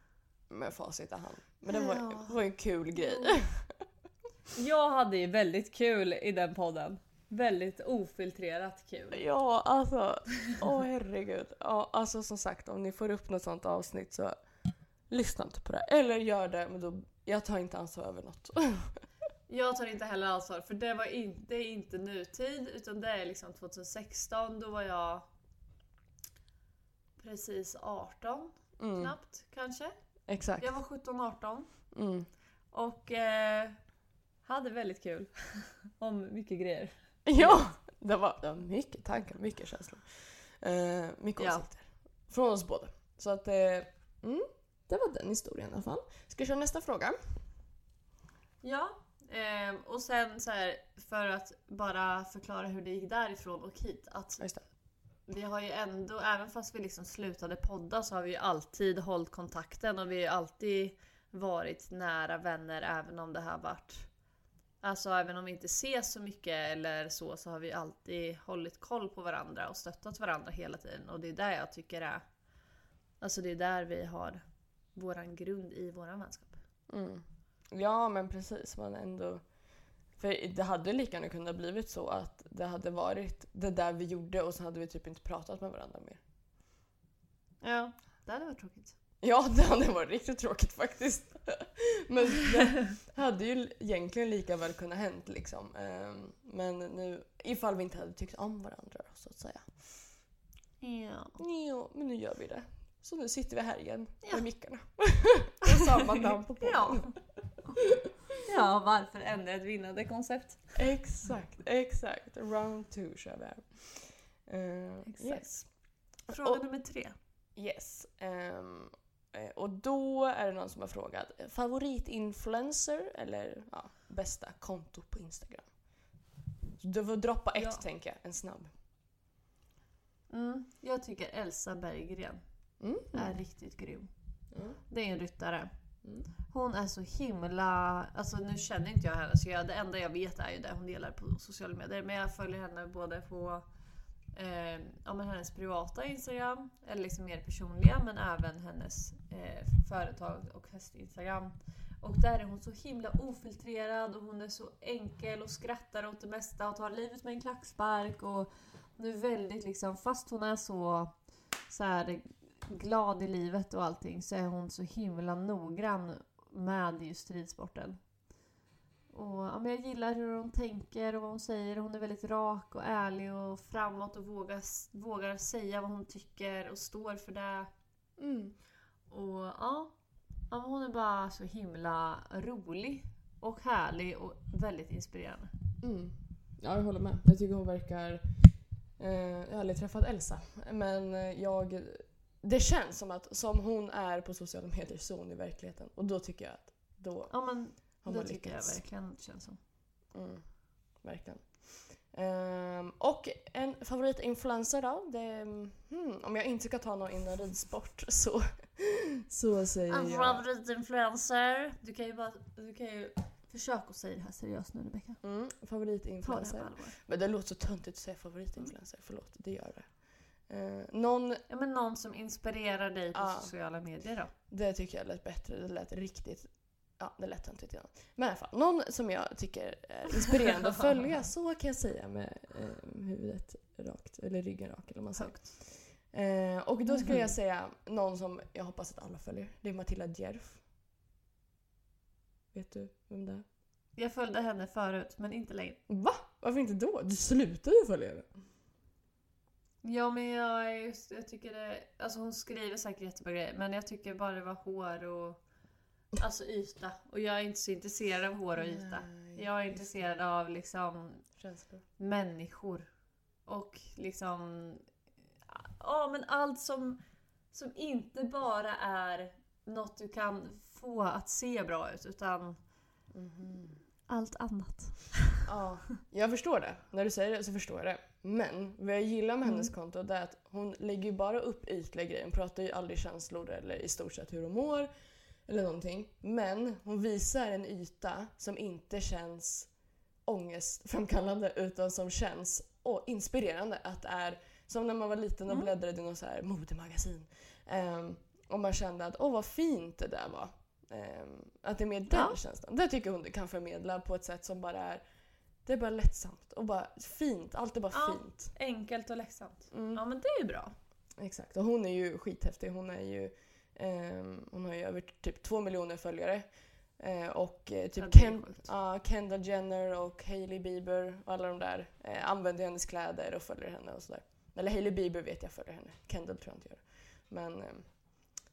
med facit i hand. Men det var, Ja. det var en kul grej. Jag hade ju väldigt kul i den podden. Väldigt ofiltrerat kul. Ja, alltså. Åh herregud. Ja, alltså som sagt, om ni får upp något sånt avsnitt så lyssna inte på det. Eller gör det, men då, jag tar inte ansvar över något. Jag tar inte heller ansvar för det var inte, det är inte nutid utan det är liksom 2016. Då var jag precis 18 Mm, knappt kanske. exakt. Jag var 17-18 Mm. och eh, hade väldigt kul. Om mycket grejer. Ja, det var, det var mycket tankar, mycket känslor. Eh, mycket Ja. åsikter. Från oss båda. Så att, eh, mm, det var den historien i alla fall. Ska vi köra nästa fråga? Ja, ehm, och sen så här för att bara förklara hur det gick därifrån och hit. Att Ja, Just det. vi har ju ändå, även fast vi liksom slutade podda så har vi ju alltid hållit kontakten och vi har ju alltid varit nära vänner även om det har varit Alltså även om vi inte ses så mycket eller så så har vi alltid hållit koll på varandra och stöttat varandra hela tiden och det är där jag tycker är Alltså det är där vi har våran grund i våran vänskap. Mm. Ja, men precis. Man ändå... För det hade lika gärna kunnat blivit så att det hade varit det där vi gjorde och så hade vi typ inte pratat med varandra mer. Ja, det hade varit tråkigt. Ja, det hade varit riktigt tråkigt faktiskt. Men det hade ju egentligen lika väl kunnat hänt liksom. Ehm, Men nu, ifall vi inte hade tyckt om varandra så att säga. Ja. Ja, men nu gör vi det. Så nu sitter vi här igen Ja. med mickarna. Med samma namn på podden. Ja. ja, varför ändra ett vinnande koncept? Exakt, exakt. Round two kör vi här. Eh, Exakt. yes. Fråga Och- nummer tre. yes. Eh, och då är det någon som har frågat eh, favoritinfluencer eller ja, bästa konto på Instagram. Så du får droppa ett Ja. tänker jag, en snabb. Mm, jag tycker Elsa Berggren Mm. är riktigt grym. Mm. Det är en ryttare. Mm. Hon är så himla... Alltså nu känner inte jag henne så jag, det enda jag vet är ju det hon delar på sociala medier. Men jag följer henne både på eh, ja, men hennes privata Instagram, eller liksom mer personliga, men även hennes eh, företag och häst-Instagram. Och där är hon så himla ofiltrerad och hon är så enkel och skrattar åt det mesta och tar livet med en klackspark. Och hon är väldigt liksom, fast hon är så, så här, glad i livet och allting så är hon så himla noggrann med just ridsporten. Och, ja, men jag gillar hur hon tänker och vad hon säger. Hon är väldigt rak och ärlig och framåt och vågar, vågar säga vad hon tycker och står för det. Mm. Och ja, ja hon är bara så himla rolig och härlig och väldigt inspirerande. Mm. Ja, jag håller med. Jag tycker hon verkar... Eh, jag har aldrig träffat Elsa, men jag... Det känns som att som hon är på sociala medier så hon i verkligheten. Och då tycker jag att då Ja men har det man tycker jag lyckats. verkligen det känns som. Mm, verkligen. Ehm, och en favoritinfluencer då? Det, hmm, om jag inte ska ta någon inom ridsport så, så säger En jag... favoritinfluencer. Du kan ju bara, du kan ju försöka att säga det här seriöst nu Rebecka. Mm, det favoritinfluencer. allvar. Men det låter så töntigt att säga favoritinfluencer. Förlåt, det gör det. Eh, någon, Ja men någon som inspirerar dig på Ja. sociala medier då. det tycker jag lät bättre. Det lät riktigt... Ja, det lät töntigt innan. Men i alla fall, någon som jag tycker är inspirerande att följa, så kan jag säga med eh, huvudet rakt, eller ryggen rak eller man säger. Eh, och då skulle jag säga någon som jag hoppas att alla följer. Det är Matilda Djerf. Vet du vem det är? Jag följde henne förut men inte längre. Va? Varför inte då? Du slutade ju följa henne. Ja men jag, just, jag tycker det, alltså hon skriver säkert jättebra grejer men jag tycker bara det var hår och alltså yta. Och jag är inte så intresserad av hår och yta. Nej, Jag är intresserad av liksom Känslor. människor. Och liksom... Ja men allt som, som inte bara är något du kan få att se bra ut utan allt annat. Ja, jag förstår det. När du säger det så förstår jag det. Men vad jag gillar med hennes konto det är att hon lägger ju bara upp ytliga grejer. Hon pratar ju aldrig känslor eller i stort sett hur hon mår. Eller någonting. Men hon visar en yta som inte känns ångestframkallande utan som känns åh, inspirerande. Att det är som när man var liten och bläddrade i något så här modemagasin. Ehm, och man kände att åh vad fint det där var. Ehm, att det är mer den Ja. känslan. Det tycker hon det kan förmedla på ett sätt som bara är det är bara lättsamt och bara fint. Allt är bara Ja. fint. Enkelt och lättsamt. Mm. Ja men det är ju bra. Exakt. Och hon är ju skithäftig. Hon, är ju, hon har ju över typ två miljoner följare. Eh, och eh, typ Ja, Ken, ja, Kendall Jenner och Hailey Bieber och alla de där eh, använder hennes kläder och följer henne och sådär. Eller Hailey Bieber vet jag följer henne. Kendall tror jag inte gör. Men ehm,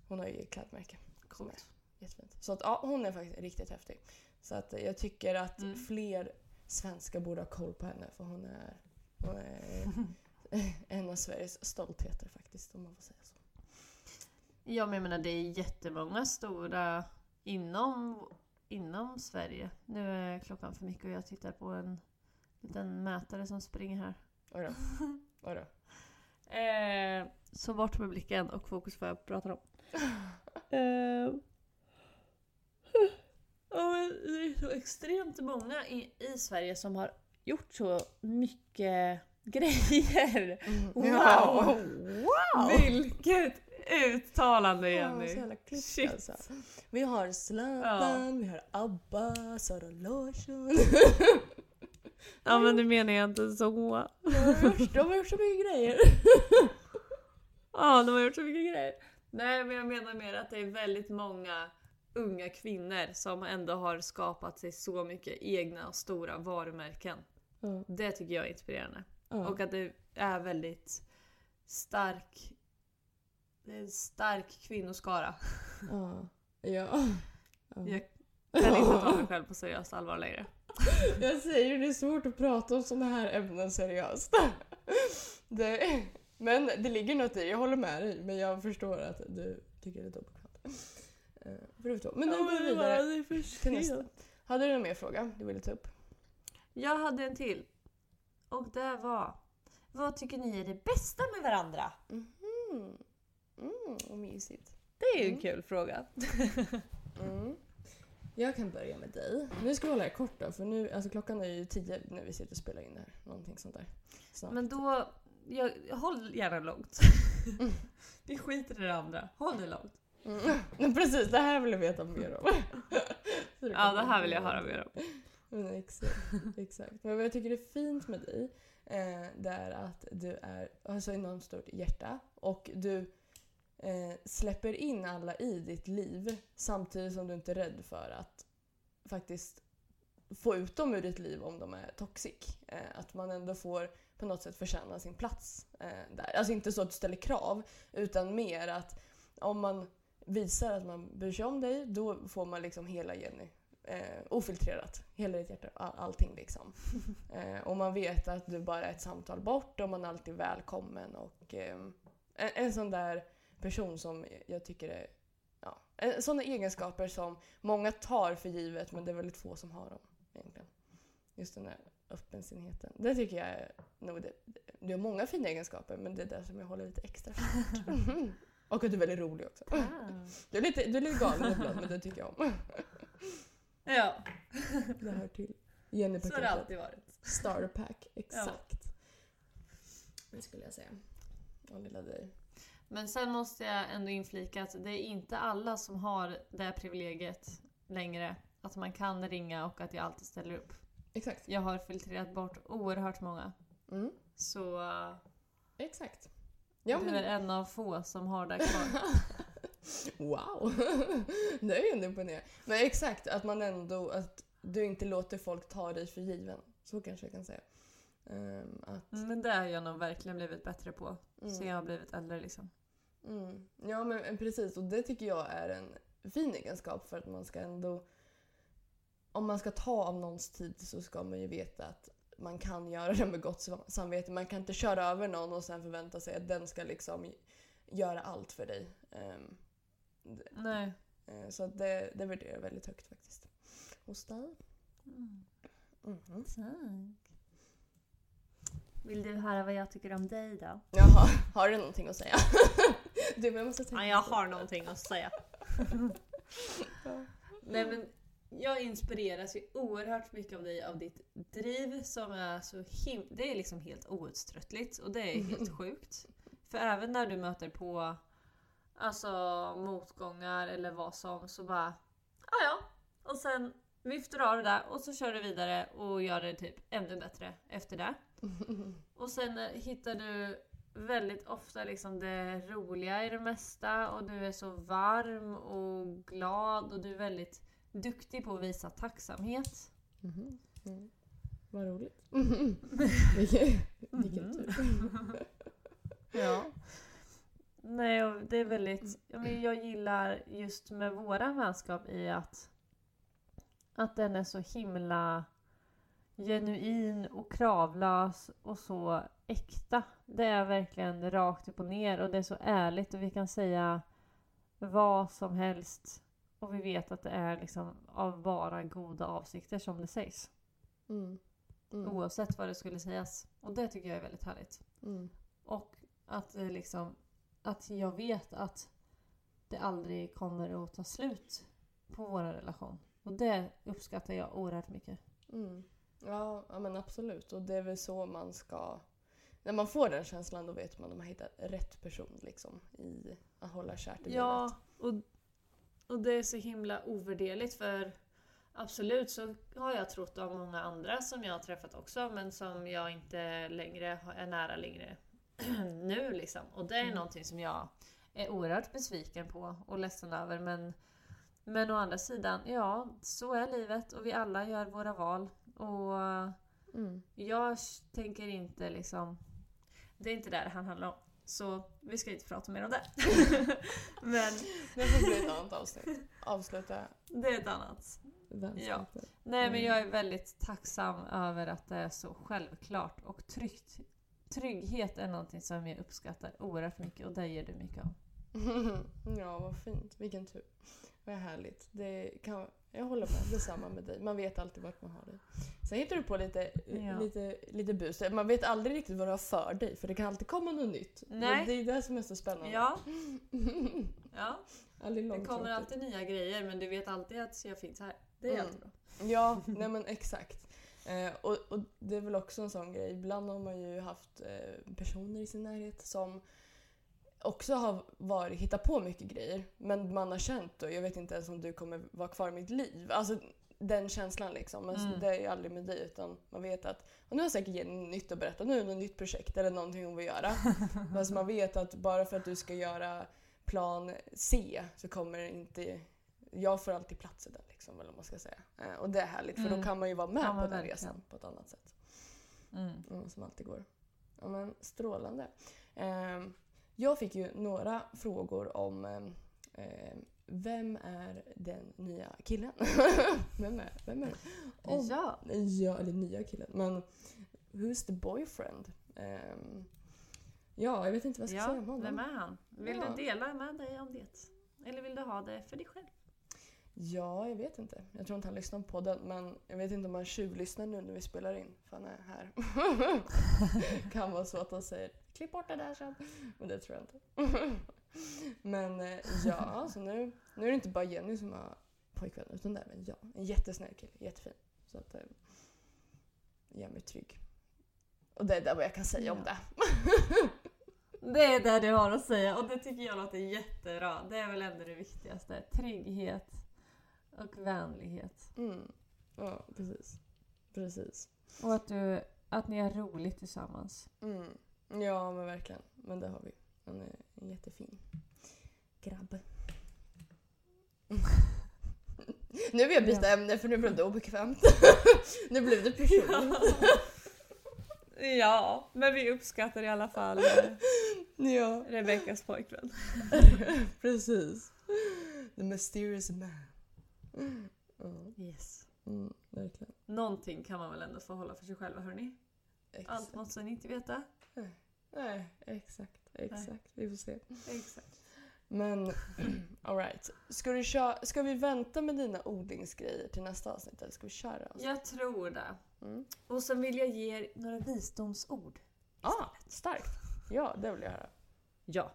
hon har ju klädmärke. är Jättefint. Så att, ja, hon är faktiskt riktigt häftig. Så att jag tycker att Mm. fler svenskar borde ha koll på henne för hon är, hon är en av Sveriges stoltheter faktiskt om man får säga så. Ja men jag menar det är jättemånga stora inom, inom Sverige. Nu är klockan för mycket och jag tittar på en liten mätare som springer här. Oj då. Oj då. Eh, så bort med blicken och fokus på vad jag pratar om. eh, det är så extremt många i, i Sverige som har gjort så mycket grejer. Wow! Ja. Wow! Vilket uttalande Ja, Jenny! så jävla klippt Shit. alltså. Vi har Zlatan, vi har ABBA, Sara Larsson. Ja men det menar jag inte så. De har gjort- de har gjort så mycket grejer. Ja, de har gjort så mycket grejer. Nej, men jag menar mer att det är väldigt många unga kvinnor som ändå har skapat sig så mycket egna och stora varumärken. Ja. Det tycker jag är inspirerande. Ja. Och att det är väldigt stark... Det är en stark kvinnoskara. Ja. Ja. Ja. Jag kan inte ta mig själv på seriöst allvar längre. Jag säger det är svårt att prata om sådana här ämnen seriöst. Det, men det ligger något i, jag håller med dig, men jag förstår att du tycker det är. Eh, Förutom. Men nu går vi vidare till nästa. Hade du någon mer fråga du ville ta upp? Jag hade en till. Och det var... Vad tycker ni är det bästa med varandra? Mm. Mm, mysigt. Det är ju en Mm. kul fråga. Mm. Jag kan börja med dig. Nu ska vi hålla det kort då, för nu, alltså klockan är ju tio när vi sitter och spelar in det här. Någonting sånt där. Snart. Men då... Jag, håll gärna långt. Vi skiter i det andra. Håll det långt. Mm. Precis, det här vill jag veta mer om. Ja, det här vill jag höra mer om. Men exakt, exakt. Men vad jag tycker är fint med dig, eh, det är att du är, så enormt stort hjärta och du eh, släpper in alla i ditt liv samtidigt som du inte är rädd för att faktiskt få ut dem ur ditt liv om de är toxic. Eh, att man ändå får på något sätt förtjäna sin plats eh, där. Alltså inte så att du ställer krav utan mer att om man visar att man bryr sig om dig då får man liksom hela Jenny eh, ofiltrerat. Hela ditt hjärta, all, allting liksom. eh, och man vet att du bara är ett samtal bort och man är alltid välkommen. Och, eh, en, en sån där person som jag tycker är... Ja, eh, sådana egenskaper som många tar för givet men det är väldigt få som har dem egentligen. Just den där öppensinnheten. Det tycker jag är nog det. Du har många fina egenskaper men det är det som jag håller lite extra för. och att du är väldigt rolig också. Du är lite, du är lite galen ibland men det tycker jag om. Ja, Det hör till. så har det alltid varit. Starterpack, exakt. Det skulle jag säga. Och lilla dig. Men sen måste jag ändå inflika att det är inte alla som har det privilegiet längre. Att man kan ringa och att jag alltid ställer upp. Exakt. Jag har filtrerat bort oerhört många. Mm. Så Exakt. Ja, du men... är en av få som har det kvar. Wow! det är ju ändå imponerande. Men exakt, att man ändå... Att du inte låter folk ta dig för given. Så kanske jag kan säga. Ehm, att, Men det har jag nog verkligen blivit bättre på. Mm. Sen jag har blivit äldre liksom. Mm. Ja men precis och det tycker jag är en fin egenskap för att man ska ändå... Om man ska ta av någons tid så ska man ju veta att man kan göra det med gott sam- samvete. Man kan inte köra över någon och sen förvänta sig att den ska liksom göra allt för dig. Det- Nej. eh, så det, det värderar jag väldigt högt faktiskt. Hos dig? Mm. Mhm. Tack. Vill du höra vad jag tycker om dig då? Jaha, har du någonting att säga? du, jag måste tänka Ja, jag har någonting att säga. Nej men jag inspireras ju oerhört mycket av dig, av ditt driv som är så him- Det är liksom helt outtröttligt och det är helt sjukt. För även när du möter på alltså motgångar eller vad som så bara ja ja. Och sen viftar du av det där och så kör du vidare och gör det typ ännu bättre efter det. Och sen eh, hittar du väldigt ofta liksom det roliga i det mesta och du är så varm och glad och du är väldigt duktig på att visa tacksamhet. Mhm. Mm. Vad roligt. Vilken, vilken tur. Ja. Nej, och det är väldigt... Men jag gillar just med våra vänskap i att, att den är så himla genuin och kravlös och så äkta. Det är verkligen rakt upp och ner och det är så ärligt och vi kan säga vad som helst och vi vet att det är liksom av bara goda avsikter som det sägs. Mm. Mm. Oavsett vad det skulle sägas. Och det tycker jag är väldigt härligt. Mm. Och att, liksom, att jag vet att det aldrig kommer att ta slut på vår relation. Och det uppskattar jag oerhört mycket. Mm. Ja, ja, men absolut. Och det är väl så man ska... När man får den känslan då vet man att man har hittat rätt person liksom, i att hålla kärt i Ja, och, och det är så himla ovärderligt för absolut så har jag trott av många andra som jag har träffat också men som jag inte längre är nära längre nu liksom. Och det är Mm. någonting som jag är oerhört besviken på och ledsen över men men å andra sidan, ja, så är livet och vi alla gör våra val. Och Mm. jag tänker inte liksom... Det är inte det här handlar om. Så vi ska inte prata mer om det. Men Det får bli ett annat avsnitt. Avsluta det är ett annat. vänskapen. Nej men Mm. jag är väldigt tacksam över att det är så självklart och tryggt. Trygghet är någonting som jag uppskattar oerhört mycket och det ger du mycket av. ja, vad fint. Vilken tur. Vad härligt. Det kan, jag håller med. Detsamma med dig. Man vet alltid vart man har dig. Sen hittar du på lite, Ja. lite, lite bus. Man vet aldrig riktigt vad du har för dig för det kan alltid komma något nytt. Nej. Det är det som är så spännande. Ja, ja. aldrig det kommer alltid nya grejer men du vet alltid att jag finns här. Det är Mm. alltid bra. Ja, nej men exakt. Eh, och, och det är väl också en sån grej. Ibland har man ju haft eh, personer i sin närhet som också har varit, hittat på mycket grejer. Men man har känt och jag vet inte ens om du kommer vara kvar i mitt liv. Alltså den känslan liksom. Men Mm. det är ju aldrig med dig utan man vet att och nu har säkert Jenny nytt att berätta. Nu är det något nytt projekt eller någonting hon vill göra. Men så man vet att bara för att du ska göra plan C så kommer det inte... Jag får alltid plats i den liksom, eller man ska säga. Eh, och det är härligt för Mm. då kan man ju vara med Ja, på den verkligen. resan på ett annat sätt. Mm. Mm, som alltid går. Ja, men strålande. Eh, jag fick ju några frågor om eh, eh, vem är den nya killen? vem är, vem är det? Ja. Ja, eller nya killen. Men who's the boyfriend? Ehm, ja, jag vet inte vad jag ska säga Ja, om honom. vem är han? Vill Ja. du dela med dig om det? Eller vill du ha det för dig själv? Ja, jag vet inte. Jag tror inte han lyssnar på den, men jag vet inte om han tjuvlyssnar nu när vi spelar in. För han är här. kan vara så att han säger klipp bort det där sen. Men det tror jag inte. men eh, ja, så nu, nu är det inte bara Jenny som har pojkvän, utan det är även jag. En jättesnäll kille, jättefin. Så att det gör mig trygg. Och det är det vad jag kan säga om Ja. det. Det är det du har att säga och det tycker jag låter jättebra. Det är väl ändå det viktigaste. Trygghet och vänlighet. Mm. Ja, precis. Precis. Och att, du, att ni har roligt tillsammans. Mm. Ja, men verkligen. Men det har vi. Han är en jättefin grabb. nu vill jag byta ämne för nu blev det obekvämt. nu blev det personligt. Ja, men vi uppskattar i alla fall eh, Ja, Rebeckas pojkvän. precis. The mysterious man. Ja, Yes. mm, verkligen. Någonting kan man väl ändå få hålla för sig själva hörni? Allt Exakt. måste ni inte veta. Nej, exakt. Exakt. Vi får se. Exakt. Men alright. Ska, du köra, ska vi vänta med dina odlingsgrejer till nästa avsnitt eller ska vi köra? Alltså? Jag tror det. Mm. Och sen vill jag ge er några visdomsord. Ah, starkt. Ja, det vill jag höra. Ja.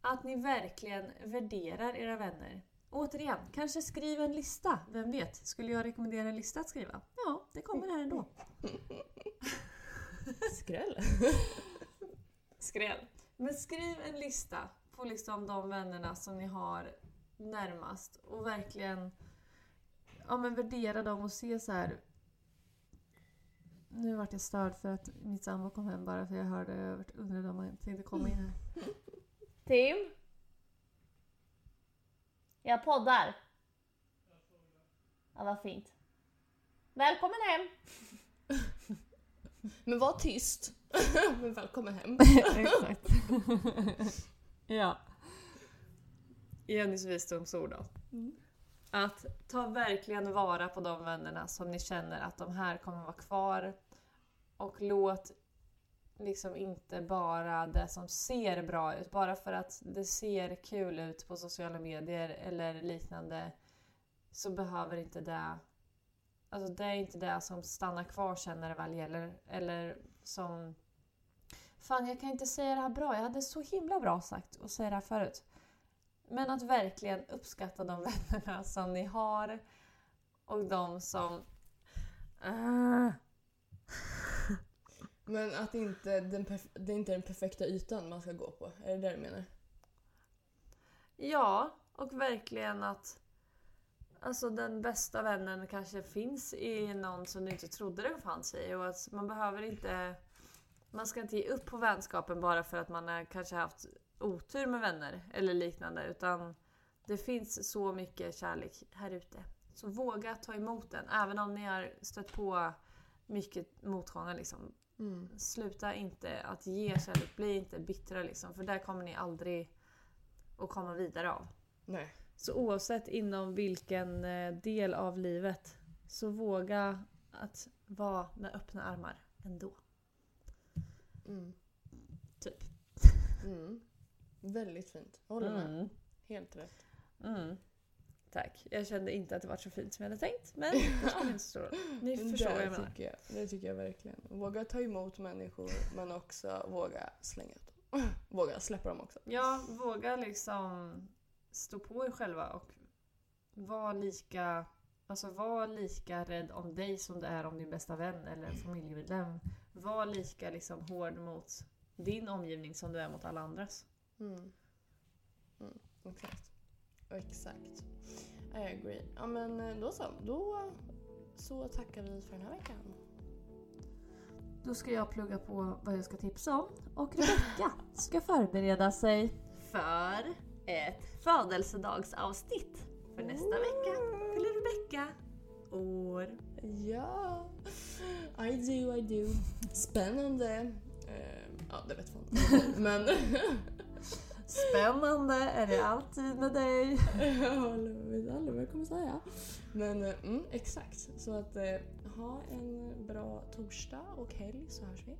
Att ni verkligen värderar era vänner. Återigen, kanske skriv en lista. Vem vet? Skulle jag rekommendera en lista att skriva? Ja, det kommer här ändå. Skräll. Skräll. Men skriv en lista på liksom de vännerna som ni har närmast och verkligen ja, men värdera dem och se så här. Nu vart jag störd för att mitt sambo kom hem bara för jag hörde vart- undrade om han tänkte komma in här. Tim? Jag poddar. Ja, vad fint. Välkommen hem! Men var tyst. Men välkommen hem. Exakt. ja. Jennys visdomsord då. Att ta verkligen vara på de vännerna som ni känner att de här kommer vara kvar. Och låt liksom inte bara det som ser bra ut, bara för att det ser kul ut på sociala medier eller liknande så behöver inte det Alltså det är inte det som stannar kvar sen när det väl gäller. Eller som Fan, jag kan inte säga det här bra. Jag hade så himla bra sagt att säga det här förut. Men att verkligen uppskatta de vännerna som ni har och de som... Uh men att inte den det är inte den perfekta ytan man ska gå på. Är det det du menar? Ja, och verkligen att alltså den bästa vännen kanske finns i någon som du inte trodde den fanns i. Och att man behöver inte... Man ska inte ge upp på vänskapen bara för att man har kanske haft otur med vänner eller liknande. Utan det finns så mycket kärlek här ute. Så våga ta emot den. Även om ni har stött på mycket motgångar. Liksom. Mm. Sluta inte att ge kärlek. Bli inte bittra liksom. För där kommer ni aldrig att komma vidare av. Nej. Så oavsett inom vilken eh, del av livet så våga att vara med öppna armar ändå. Mm. Typ. Mm. Väldigt fint. Håller med. Helt rätt. Mm. Tack. Jag kände inte att det var så fint som jag hade tänkt men det spelar inte så stor roll. Ni förstår vad jag menar. tycker jag, det tycker jag verkligen. Våga ta emot människor men också våga slänga ut dem. Våga släppa dem också. Ja, våga liksom stå på er själva och vara lika, alltså var lika rädd om dig som du är om din bästa vän eller en familjemedlem. Var lika liksom hård mot din omgivning som du är mot alla andras. Mm. Mm. Exakt. Exakt. I agree. Ja men eh, då så. Då så tackar vi för den här veckan. Då ska jag plugga på vad jag ska tipsa om och Rebecka ska förbereda sig För ett födelsedagsavsnitt. För nästa vecka fyller Rebecka år. Ja, I do, I do. Spännande. Eh, ja, det vet fan. Men Spännande är det alltid med dig. jag vet aldrig vad jag kommer säga. Men eh, mm, exakt. Så att eh, ha en bra torsdag och helg så hörs vi.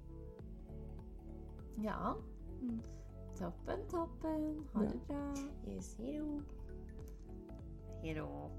Ja. Mm. Toppen, toppen. Ha det bra. Yes, hejdå. Hejdå.